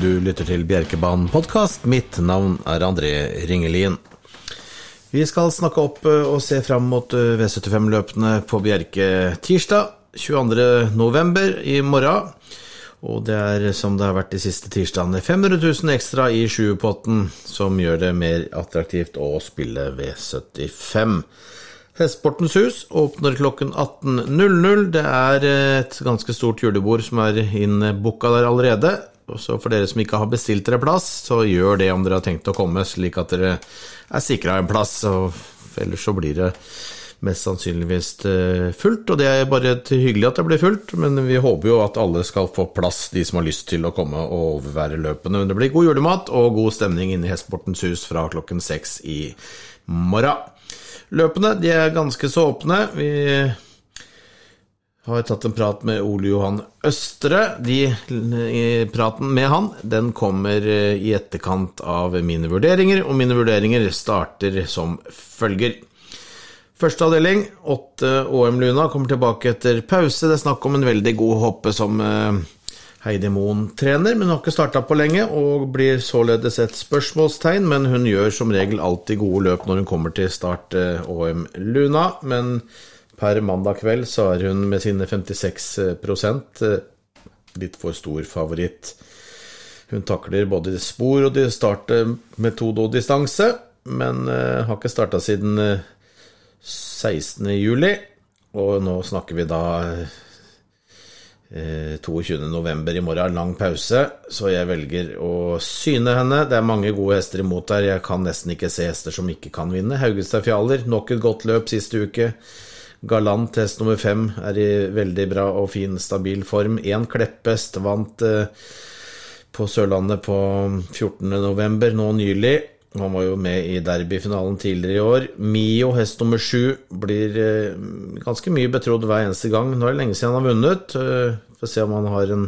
Du lytter til Bjerkebanen podkast. Mitt navn er André Ringelien. Vi skal snakke opp eh, og se fram mot eh, V75-løpene på Bjerke tirsdag 22.11. i morgen. Og det er som det har vært de siste tirsdagene, 500 000 ekstra i sjuerpotten, som gjør det mer attraktivt å spille V75. Hestesportens hus åpner klokken 18.00. Det er et ganske stort julebord som er innbooka der allerede. Så for dere som ikke har bestilt dere plass, så gjør det om dere har tenkt å komme, slik at dere er sikra en plass. Og ellers så blir det mest sannsynligvis eh, fullt, og det er bare hyggelig at det blir fullt. Men vi håper jo at alle skal få plass, de som har lyst til å komme og overvære løpene. Det blir god julemat og god stemning inne i Hestesportens hus fra klokken seks i morgen. Løpene de er ganske så åpne. Vi har tatt en prat med Ole Johan Østre. De, praten med han den kommer eh, i etterkant av mine vurderinger, og mine vurderinger starter som følger. Første avdeling, åtte OM Luna, kommer tilbake etter pause. Det er snakk om en veldig god hoppe som eh, Heidi Moen trener, men hun har ikke starta på lenge og blir således et spørsmålstegn. Men hun gjør som regel alltid gode løp når hun kommer til start eh, OM Luna. Men per mandag kveld så er hun med sine 56 eh, litt for stor favoritt. Hun takler både spor og startmetode og distanse, men eh, har ikke starta siden 16. juli. Og nå snakker vi da 22.11. Eh, i morgen, lang pause, så jeg velger å syne henne. Det er mange gode hester imot her, jeg kan nesten ikke se hester som ikke kan vinne. Haugestad Fjaler, nok et godt løp siste uke. Galant hest nummer fem er i veldig bra og fin, stabil form. Én Kleppest vant eh, på Sørlandet på 14.11. nå nylig. Han var jo med i derbyfinalen tidligere i år. Mio, hest nummer sju, blir eh, ganske mye betrodd hver eneste gang. Nå er det lenge siden han har vunnet. Eh, får se om han har en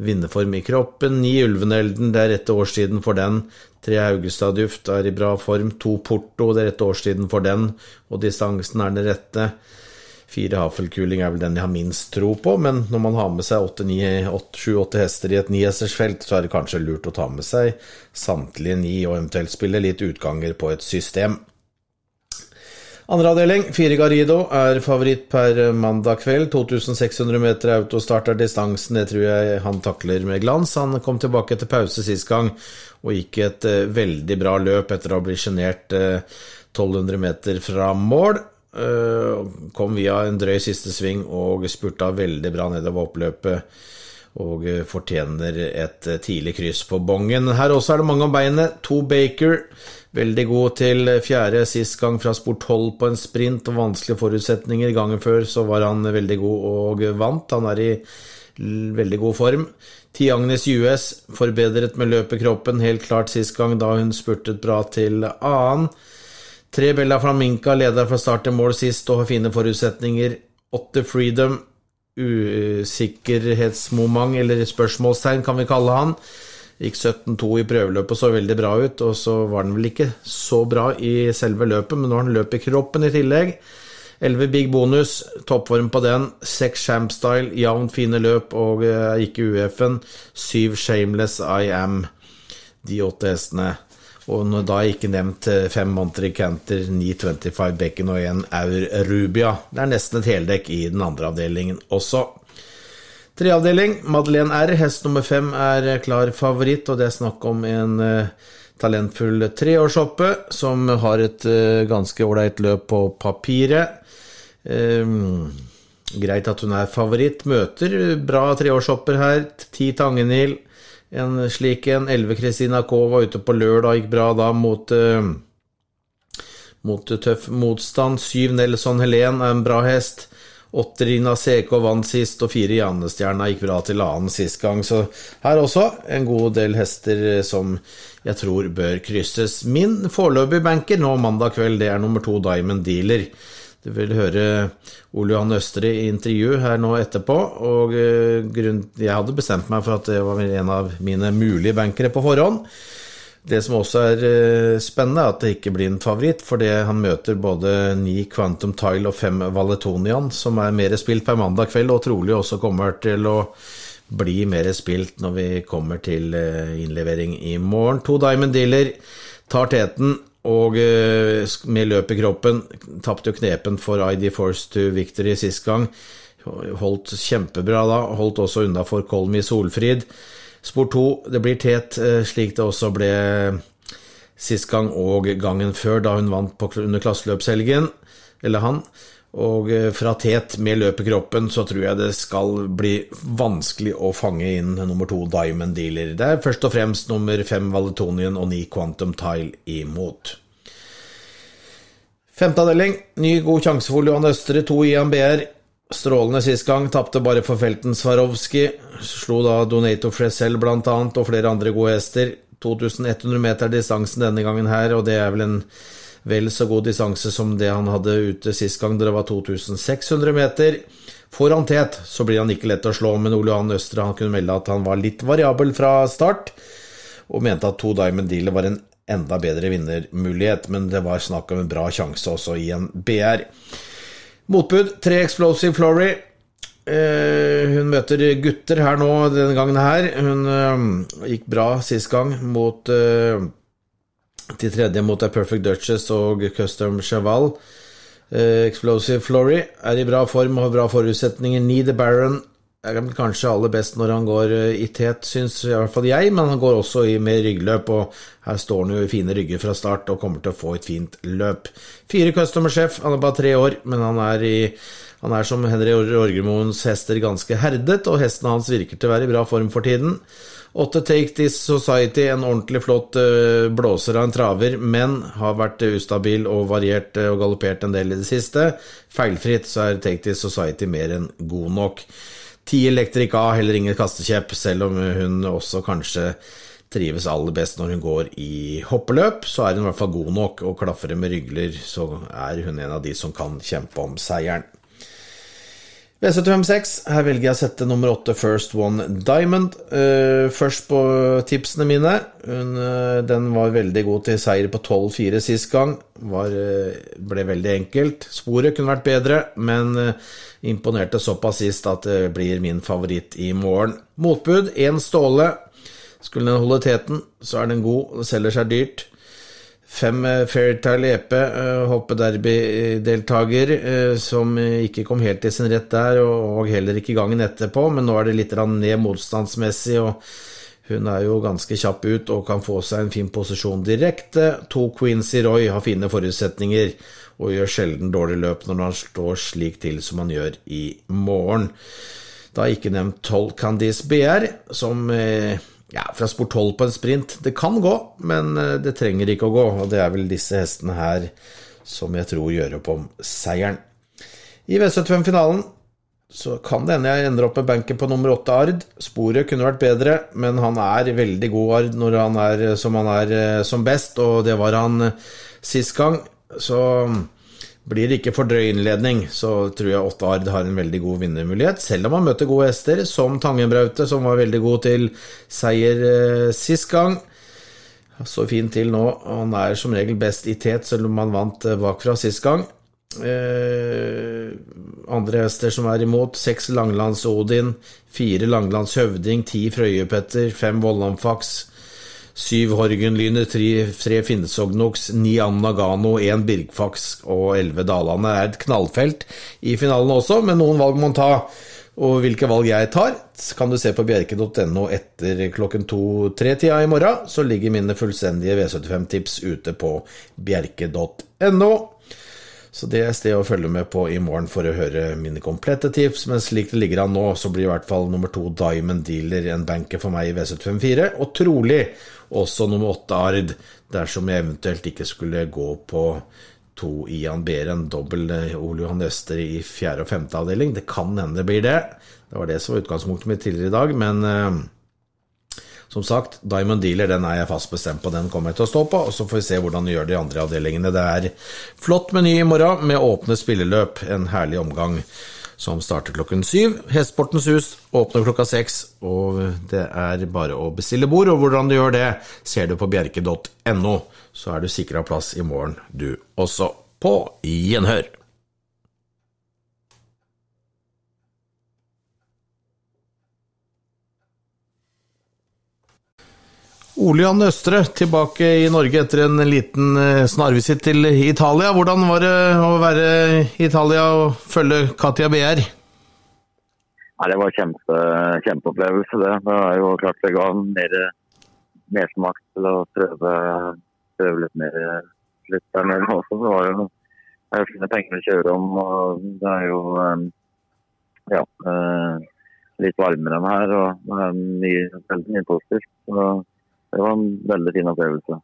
vinnerform i kroppen. Ni Ulvenelden, det er rette årstiden for den. Tre Haugestad Duft er i bra form. To Porto, det er rette årstiden for den. Og distansen er den rette. Fire Hafelkuling er vel den jeg har minst tro på, men når man har med seg sju-åtte hester i et nihestersfelt, så er det kanskje lurt å ta med seg samtlige ni, og eventuelt spille litt utganger på et system. Andre avdeling, fire Garido, er favoritt per mandag kveld. 2600 meter autostart er distansen, det tror jeg han takler med glans. Han kom tilbake etter pause sist gang og gikk et uh, veldig bra løp etter å ha blitt sjenert uh, 1200 meter fra mål. Eh, kom via en drøy siste sving og spurta veldig bra nedover oppløpet. Og eh, fortjener et eh, tidlig kryss på bongen. Her også er det mange om beinet. To Baker. Veldig god til fjerde sist gang fra sport 12 på en sprint og vanskelige forutsetninger. Gangen før så var han veldig god og vant. Han er i veldig god form. Ti Agnes US forbedret med løpekroppen helt klart sist gang da hun spurtet bra til annen. Tre Bella Flaminca leder fra start til mål sist og har fine forutsetninger. Åtte Freedom, usikkerhetsmoment, eller spørsmålstegn kan vi kalle han. Gikk 17-2 i prøveløpet og så veldig bra ut, og så var den vel ikke så bra i selve løpet, men nå har han løp i kroppen i tillegg. 11 big bonus, toppform på den. 6 Shampstyle, jevnt fine løp og gikk ikke UF-en. 7 Shameless I Am. De åtte hestene. Og når da ikke nevnt eh, fem Monterey Canter, 925 Becken og en Aur Rubia. Det er nesten et heldekk i den andre avdelingen også. Treavdeling, Madeleine R, hest nummer fem, er klar favoritt, og det er snakk om en uh, talentfull treårshoppe som har et ganske ålreit løp på papiret. Um, greit at hun er favoritt. Møter bra treårshopper her. Ti Tangenhild. En slik en. 11 Kristina K var ute på lørdag, gikk bra da mot, uh, mot tøff motstand. 7 Nelson Helen er en bra hest. 8 Rina CK vant sist, og 4 Janestjerna gikk bra til annen sist gang. Så her også en god del hester som jeg tror bør krysses. Min foreløpige banker nå mandag kveld, det er nummer to Diamond Dealer. Du vil høre Ole Johan Østre i intervju her nå etterpå. Og eh, jeg hadde bestemt meg for at det var en av mine mulige bankere på forhånd. Det som også er eh, spennende, er at det ikke blir en favoritt, fordi han møter både ni Quantum Tile og fem Valetonian, som er mer spilt per mandag kveld, og trolig også kommer til å bli mer spilt når vi kommer til innlevering i morgen. To Diamond Dealer tar teten og med løp i kroppen. Tapte jo knepen for ID Force to Victory sist gang. Holdt kjempebra da. Holdt også unna for Kolmi Solfrid. Spor 2, det blir tet, slik det også ble sist gang og gangen før, da hun vant under klasseløpshelgen, eller han. Og fra tet med løp i kroppen så tror jeg det skal bli vanskelig å fange inn nummer to Diamond Dealer. Det er først og fremst nummer fem Valetonian og ni Quantum Tile imot. Femte avdeling, ny god sjanse for Johan Østre, to Ian. Strålende sist gang, tapte bare for Felten Swarovski. Slo da Donato Fresell blant annet, og flere andre gode hester. 2100 meter distansen denne gangen her, og det er vel en vel så god distanse som det han hadde ute sist gang, det var 2600 meter. Får han tet, så blir han ikke lett å slå, men Ole Johan Østre han kunne melde at han var litt variabel fra start, og mente at to Diamond Dealer var en enda bedre vinnermulighet, men det var snakk om en bra sjanse også i en BR. Motbud tre Explosive Flory. Hun møter gutter her nå denne gangen her. Hun gikk bra sist gang mot til tredje mot A Perfect Duchess og Custom Cheval. Explosive Flory er i bra form og har bra forutsetninger. Need the Baron er kanskje aller best når han går i tet, syns i hvert fall jeg, men han går også i med ryggløp, og her står han jo i fine rygger fra start og kommer til å få et fint løp. Fire Customer Chef, han er bare tre år, men han er i han er som Henry Orgermoens hester ganske herdet, og hesten hans virker til å være i bra form for tiden. Åtte Take This Society, en ordentlig flott blåser av en traver, men har vært ustabil og variert og galoppert en del i det siste. Feilfritt så er Take This Society mer enn god nok. Ti Electric A, heller ingen kastekjepp, selv om hun også kanskje trives aller best når hun går i hoppeløp, så er hun i hvert fall god nok, og klaffer med rygler, så er hun en av de som kan kjempe om seieren. V756, her velger jeg å sette nummer 8 First One Diamond. Uh, først på tipsene mine. Hun, uh, den var veldig god til seier på 12-4 sist gang. Var, uh, ble veldig enkelt. Sporet kunne vært bedre, men imponerte såpass sist at det blir min favoritt i morgen. Motbud, én Ståle. Skulle den holde teten, så er den god. Det selger seg dyrt. Fem Fairytale EP, hoppederby-deltaker, som ikke kom helt til sin rett der, og heller ikke gangen etterpå, men nå er det litt ned motstandsmessig, og hun er jo ganske kjapp ut og kan få seg en fin posisjon direkte. To Quincy Roy har fine forutsetninger og gjør sjelden dårlig løp når han står slik til som han gjør i morgen. Da ikke nevnt 12 Candice BR, som ja, fra sport 12 på en sprint. Det kan gå, men det trenger ikke å gå, og det er vel disse hestene her som jeg tror gjør opp om seieren. I V75-finalen så kan det hende jeg ender opp med banken på nummer åtte Ard. Sporet kunne vært bedre, men han er veldig god Ard når han er som han er som best, og det var han sist gang. Så blir det ikke for drøy innledning, så tror jeg Åtte Ard har en veldig god vinnermulighet, selv om han møter gode hester, som Tangenbraute, som var veldig god til seier eh, sist gang. Så fint til nå. Han er som regel best i tet, selv om han vant bakfra sist gang. Eh, andre hester som er imot, seks Langlands Odin, fire Langlands Høvding, ti Frøyepetter, fem Vollanfax, syv Horgenlyner, tre, tre Finnesognox, ni Annagano, én Birkfax og elleve Dalane. Er et knallfelt i finalen også, men noen valg må man ta. Og hvilke valg jeg tar, kan du se på bjerke.no etter klokken to-tre-tida i morgen. Så ligger mine fullstendige V75-tips ute på bjerke.no. Så det er sted å følge med på i morgen for å høre mine komplette tips. Men slik det ligger an nå, så blir i hvert fall nummer to Diamond Dealer en banker for meg i V754. Og trolig også nummer åtte Ard, dersom jeg eventuelt ikke skulle gå på to Ian Behre, dobbel Ole Johan Øster i fjerde og femte avdeling. Det kan hende det blir det. Det var det som var utgangspunktet mitt tidligere i dag, men uh, som sagt, Diamond Dealer den er jeg fast bestemt på, den kommer jeg til å stå på. Og så får vi se hvordan de gjør det i andre avdelingene. Det er flott meny i morgen med åpne spilleløp. En herlig omgang som starter klokken syv. Hestesportens hus åpner klokka seks, og det er bare å bestille bord. Og hvordan du gjør det, ser du på bjerke.no. Så er du sikra plass i morgen, du også. På gjenhør! Ole Jan Østre tilbake i Norge etter en liten eh, snarvisitt til Italia. Hvordan var det å være i Italia og følge Katia BR? Nei, Det var kjempe, kjempeopplevelse. Det Det er jo klart det ga mer mersmak til å prøve, prøve litt mer litt der nede også. Det var jo det er fine penger å kjøre om, og det er jo eh, ja, eh, litt varmere enn her. og Det er mye, veldig mye positivt. Det var en veldig fin opplevelse.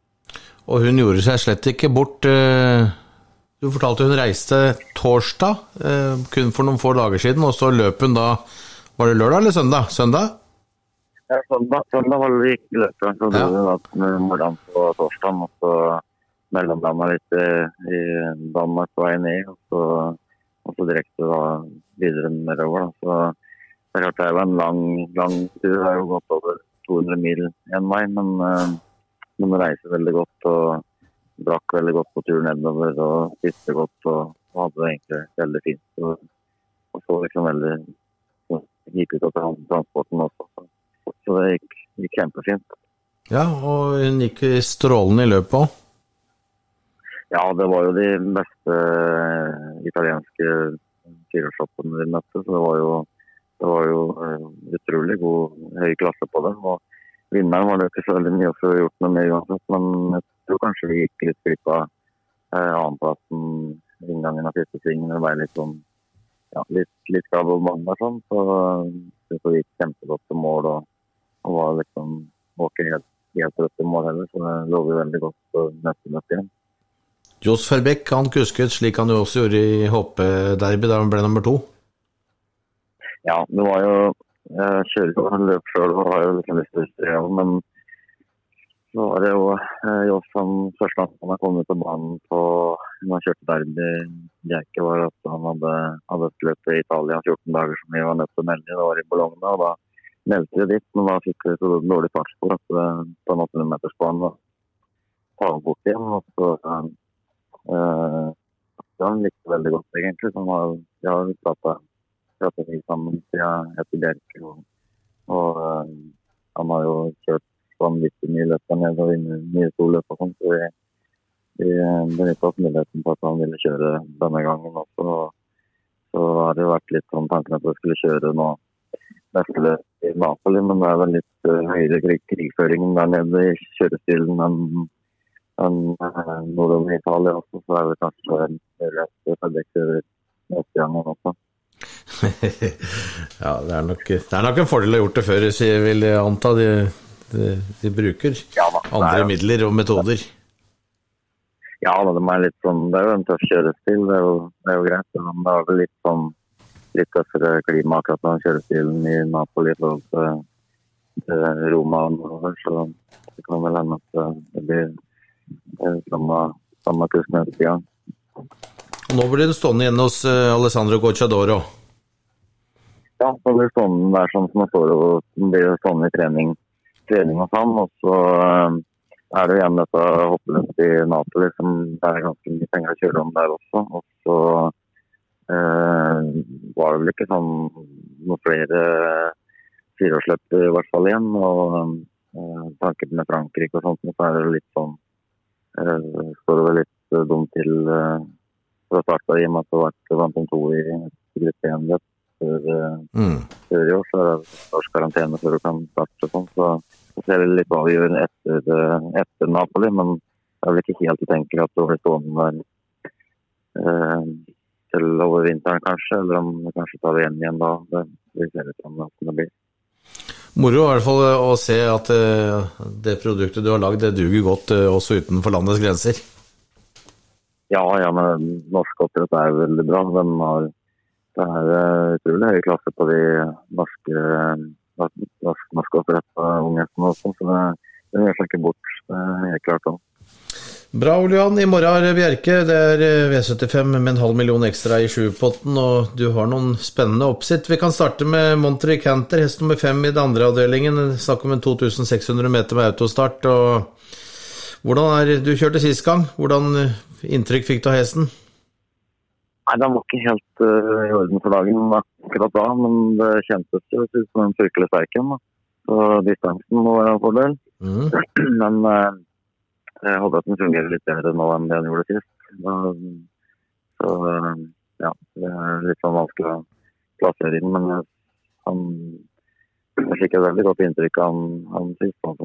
Og hun gjorde seg slett ikke bort. eh, Du fortalte hun reiste torsdag, eh, kun for noen få dager siden, og så løp hun da Var det lørdag eller søndag? Søndag? Ja, søndag, søndag var det ikke løpet, så dro Ja. da med moren på torsdag. Og så mellomlanda litt i, i Danmark på vei ned, og så, og så direkte da videre nedover. Da. Så det er klart det var en lang, lang tur. Det har jo gått over 200 mil én vei, men, uh, man reiser veldig godt. og Drakk veldig godt på tur nedover og spiste godt og, og hadde det egentlig veldig fint. Og, og så liksom veldig gikk ut av transporten også. Så, det gikk, gikk kjempefint. Ja, og hun gikk strålende i løpet òg. Ja, det var jo de beste eh, italienske firehjulshoppene vi møtte. Så det var jo, det var jo eh, utrolig god høy klasse på det. Og vinneren var det ikke så veldig mye å få gjort noe med uansett, men jeg tror kanskje vi gikk litt glipp av eh, annenplassen inngangen av siste sving. Det ble litt sånn ja, litt, litt gabbelmann og sånn. Så det så vi gikk kjempegodt til mål og, og var liksom var ikke helt, helt rødt i mål heller, så det lover veldig godt for neste møte igjen. Johs Verbeck han kusket slik han jo også gjorde i HP-derby, der han ble nummer to. Ja, det var jo Jeg kjører jo en løp sjøl og har jo liksom lyst til å styre, men så var det jo eh, Joss som første gang han kom ut på banen på når han kjørte derby Bjerke, var at han hadde, hadde et løp i Italia 14 dager som vi var nødt til å melde. Det var i Bologna. og Da meldte vi dit, men da fikk vi så dårlig fartsspor at det på en 800-metersbane var ta ham bort igjen. og så Øh, Han likte veldig godt, egentlig. Han har, vi har pratet pratet vi sammen siden etter Bjerke. Og, og eh, han har jo kjørt vanvittig mye løp der nede og vunnet mye storløp og sånn. Så vi, vi benytta oss muligheten på at han ville kjøre denne gangen også. Og så har det jo vært litt sånn tanken at vi skulle kjøre nå neste løp i Napoli, men det er vel litt uh, høyere krig krigføring der nede i kjørestilen enn enn eh, nordover i Italia også, så er det kanskje en mulighet for kjører neste gang også. ja, det er, nok, det er nok en fordel å ha gjort det før, så jeg vil anta. De, de, de bruker Ja da, andre er midler og metoder. Ja, da, de er litt sånn, det er jo en tøff kjørestil, det er jo, det er jo greit. Men det er vel litt sånn litt tøffere klima akkurat den kjørestilen i Napoli i forhold til, til Roma. Så det kan vel hende at eh, det blir eh, samme, samme neste gang. Nå blir det stående igjen hos eh, Alessandro Gocciadoro. Ja, så blir stående der sånn som det står og blir stående i trening, trening og sånn. Og så eh, er det igjen dette hoppeløpet i Napoli som det er ganske mye penger å kjøre om der også. Og så eh, var det vel ikke sånn noen flere fireårsløp i hvert fall igjen. Og eh, tanken med Frankrike og sånt, så er det litt sånn eh, Står det vel litt eh, dumt til eh, fra starten i og med at det vært vant om to i gruppe 1-løp før, eh, Mm. før i år, så er det et års karantene før du kan starte. og sånn, Så, så ser vi litt hva vi gjør etter, eh, etter Napoli, men det er vel ikke helt utenkelig at det blir stående der eh, til over vinteren kanskje, eller om vi kanskje tar det igjen igjen da. Det, vi ser litt som hvordan det blir. Moro i hvert fall å se at eh, det produktet du har lagd, det duger godt eh, også utenfor landets grenser. Ja, ja, men norsk oppdrett er veldig bra. Den har, det er eh, utrolig høy klasse på de norske, norsk, norske oppdrettsungene også, så det, det gjør seg ikke bort. Det er helt klart. Også. Bra, Ole Johan. I morgen er Bjerke. Det er eh, V75 med en halv million ekstra i sjupotten, og du har noen spennende oppsitt. Vi kan starte med Monterey Canter, hest nummer fem i den andre avdelingen. Snakk om en 2600 meter med autostart. og hvordan er Du kjørte sist gang. Hvordan eh, inntrykk fikk du av hesten? Nei, Den var ikke helt uh, i orden for dagen akkurat da, men det kjentes jo ut som en fryktelig sterk en. Så distansen må være en fordel. Mm. Men uh, jeg håper at den fungerer litt bedre nå enn det den gjorde sist. Så uh, ja, det er litt sånn vanskelig å plassere inn. Men han, jeg fikk et veldig godt inntrykk av han, han sist, han,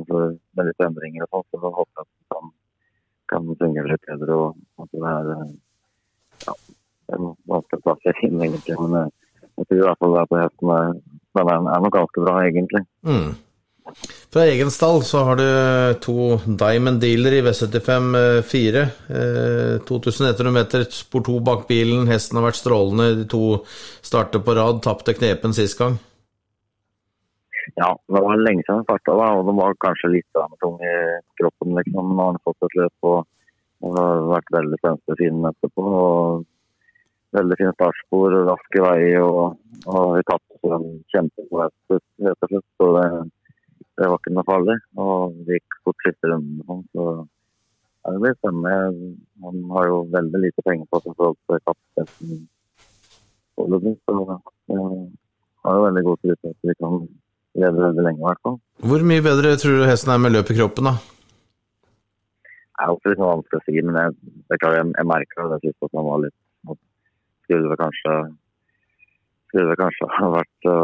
med litt endringer og sånn. Så jeg håper at han kan fungere litt bedre. og at det er ja, inn egentlig. Men jeg, jeg tror i hvert fall det er på hesten er, den er, nok ganske bra, egentlig. Mm. Fra egen stall så har du to Diamond Dealer i V75 4. Eh, 2100 meter spor to bak bilen. Hesten har vært strålende. De to starter på rad. Tapte knepen sist gang. Ja, det var lenge siden han starta, og de var kanskje litt tung i kroppen. liksom. Nå har han fått et løp og, og har vært veldig spente å finne etterpå. og Veldig fin startspor, raske veier og, og vi tapte en kjempegod hest, rett og slett. Så det, det var ikke noe farlig. Og vi gikk fort siste runden. sånn, Så ja, det blir spennende. Han har jo veldig lite penger på seg i forhold til kapasiteten foreløpig. Så jeg har jo veldig god tro på at vi kan leve veldig lenge, i hvert fall. Hvor mye bedre tror du hesten er med løp i kroppen, da? Det er også litt vanskelig å si, men jeg, jeg, jeg merka det sist at han var litt Skulle det kanskje skulle det kanskje ha vært å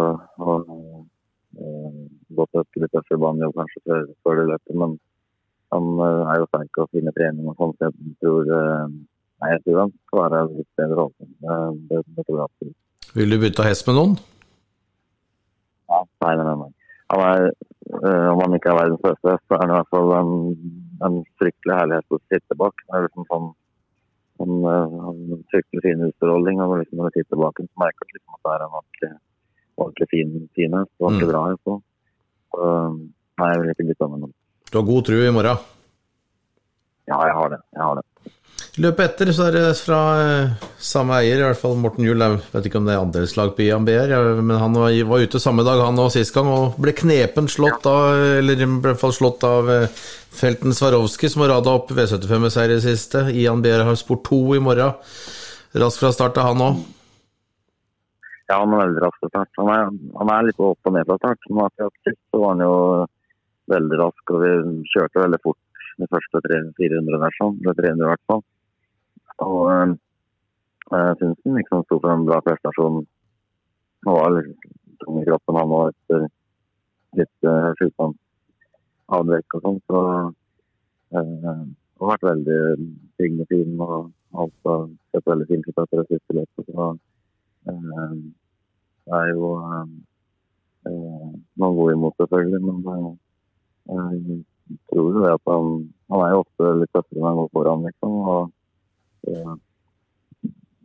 gå på et litt tøffere banejobb kanskje før, før det løpet, men han uh, er jo sterk og finner trening og sånn, så jeg tror Nei, jeg tror han skal være litt bedre åpen. Det, det tror jeg absolutt. Vil du bytte hest med noen? Ja, nei, nei, nei. Han er, øh, om han ikke er verdens beste, så er han i hvert fall en, en fryktelig herlighet å sitte bak. Det er liksom sånn han en fryktelig fin utstråling. Og liksom når du sitter bak ham, merker du liksom at det er en ordentlig, ordentlig fin, fin hest. Ordentlig Mm. bra hest. Så nei, jeg vil ikke bli sammen med ham. Du har god tro i morgen. Ja, jeg har det. Jeg har det. Løpet etter så er det fra eh, samme eier, i hvert fall Morten Juel. Jeg vet ikke om det er andelslag på Ian BR, men han var, ute samme dag han og sist gang, og ble knepen slått av, eller i hvert fall slått av eh, Felten Swarovski, som har rada opp V75 med seier i det siste. Ian BR har sport to i morgen. Raskt fra start er han òg. Ja, han er veldig rask fra start. Han er, han er litt opp og ned fra start. Men akkurat sist så var han jo veldig rask, og vi kjørte veldig fort de første 300-400 der, sånn. Det 300 i hvert fall. Og øh, han liksom sto for en bra prestasjon. Han var litt tung i kroppen, han var etter litt uh, sykdomsavbrekk og sånn. Så øh, han har vært veldig pigg og fin, og alt har sett veldig fint ut etter det siste løpet. Så Eh, Det er jo eh, eh, noen gode imot, selvfølgelig, men eh, jeg tror jo det at han, han er jo ofte litt tøffere når han går foran, liksom. Og eh,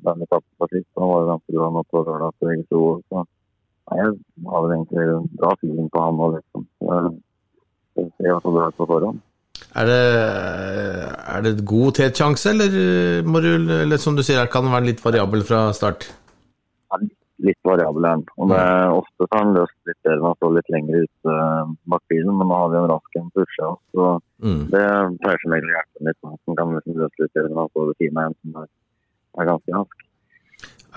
den på sist, han var ganske bra nå på lørdag for VG2. Så nei, jeg har egentlig en bra feeling på han nå, liksom. Så, Jeg var så bra på forhånd. Er det, er det god tetsjanse, eller, eller som du sier, kan den være litt variabel fra start? Litt variabel. Og det ofte så har han løst litt bedre når å står litt lenger ute uh, bak bilen, men nå har vi en rask en på utsida. Så Mm. det pleier som regel å hjelpe litt. Han kan liksom løse litt bedre når å stå ved siden av en som er, er ganske rask.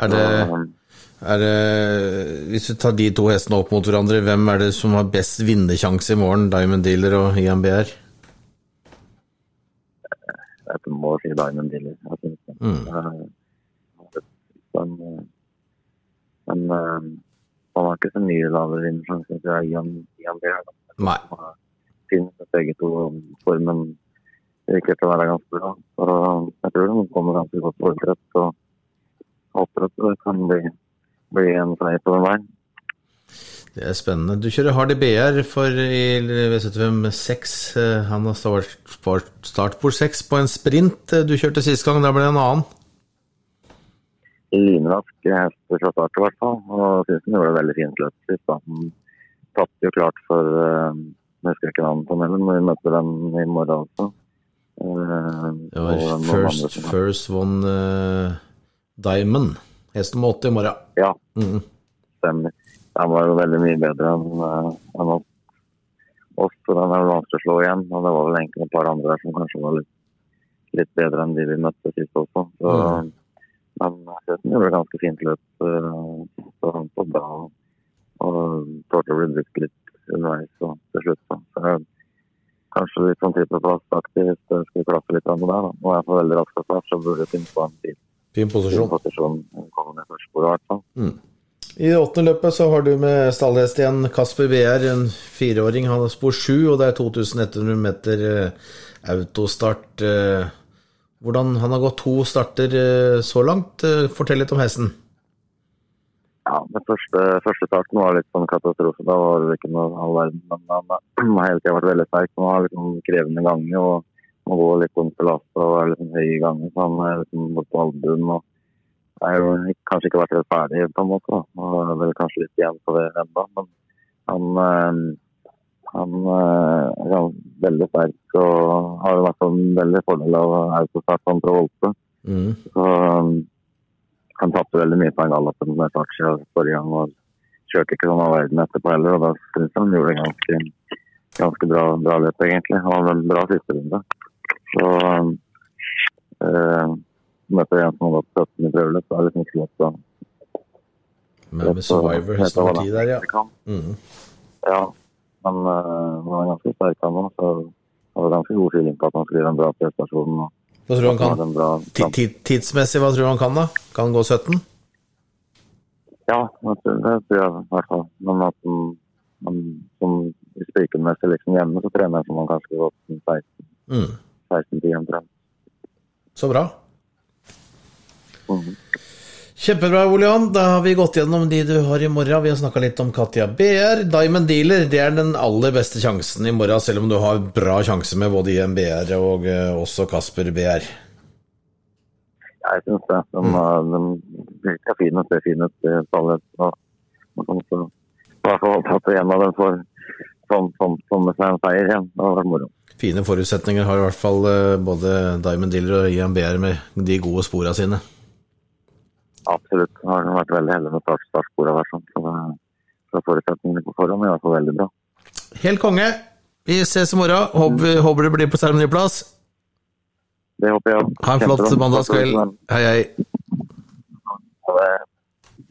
Er det, er det, hvis du tar de to hestene opp mot hverandre, hvem er det som har best vinnersjanse i morgen? Diamond Dealer og IMBR? jeg må si Diamond Dealer. Jeg synes det. Mm. Eh, Men, eh, men eh, han har ikke så mye lavere vinnersjanse til Ian, Ian Bear. da. Nei. finnes begge to formen virker til å være ganske bra. Så jeg tror han kommer ganske godt forberedt. Så håper at det kan bli, bli en seier på den veien. Det er spennende. Du kjører Hardy BR for i V75 6. Eh, Han har start, start, startbord 6 på en sprint. Eh, Du kjørte sist gang, da ble det en annen. Lynrask hest fra start i hvert fall. Og syns han gjorde det veldig fint løp sist. Han tapte jo klart for uh, Jeg husker ikke navnet på men vi møter den i morgen også. Eh, Det var First, first One uh, Diamond. Hest om åtte i morgen. Ja, Mm. stemmer. Den var jo veldig mye bedre enn uh, oss. oss, så den er vanskelig å slå igjen. Og det var vel egentlig et par andre der som kanskje var litt, litt bedre enn de vi møtte sist også. Så, Mm. Men jeg synes gjorde et ganske fint løp. uh, Så han så bra og tålte å bli brukt litt underveis og til slutt. Da. Så jeg, kanskje litt sånn typeplassaktig hvis jeg skulle klaffe litt av det der. Da. Nå er jeg på veldig rask start, så burde jeg finne på en fin, Fin fin posisjon. posisjon. Komme ned først på det, i hvert fall. I det åttende løpet så har du med stallhest igjen Kasper BR, en fireåring. Han har spor sju, og det er 2100 meter eh, autostart. Eh, hvordan Han har gått to starter eh, så langt. Eh, Fortell litt om hesten. Ja, den første, første starten var litt sånn katastrofe. Da var det ikke noe all verden. Men han eh, har hele tida vært veldig sterk. Han har liksom krevende ganger og må gå litt rundt til last og er liksom høy i gangen. Så han er liksom bort på albuen og jo kanskje ikke vært helt ferdig på en måte. da. Og er vel kanskje litt igjen på det ennå. Men han, han, han eh, er veldig sterk og har hvert fall en veldig fordel av autostart kontra Volte. Mm. Så um, han tapte veldig mye på den gallopen med Tachi forrige gang. og Kjørte ikke sånn av verden etterpå heller, og da syns jeg han gjorde det ganske, ganske bra, bra løp, egentlig. Han hadde en bra siste runde. Så øh, eh, jeg en som har gått 17 i prøveløp, så er det liksom ikke lett å Med, med Survivor tid der, ja. Mm. Ja, men øh, han er ganske sterk han nå, så han har ganske god feeling på at han skulle gjøre en bra prestasjon. Hva tror du han kan? Tidsmessig, hva tror du han kan, da? Kan han gå 17? Ja, det tror jeg i hvert fall. Men at han, han som spikermester liksom hjemme, så trener jeg som han kanskje gått 16 Mm. 16-10 omtrent. Så bra. Mhm. Kjempebra, Olian. Da har vi gått gjennom de du har i morgen. Vi har snakka litt om Katja BR. Diamond Dealer det er den aller beste sjansen i morgen, selv om du har bra sjanse med både IMBR og eh, også Kasper BR. Jeg syns det. De, mm. de ser fine ut, ser fine ut i tallet. Så, så, så, i hvert fall håpe at en av dem får sånn, som, sånn seg en seier igjen. Det hadde vært moro. Fine forutsetninger har i hvert fall eh, både Diamond Dealer og IMBR med de gode spora sine. Absolutt. Det har vært veldig heldig med start- startsporet. Sånn. Så så forutsetningene på forhånd er i hvert fall veldig bra. Helt konge. Vi ses i morgen. Håper, håper du blir på seremoniplass. Det håper jeg. Ha en flott mandagskveld. Hei, hei. Ha det.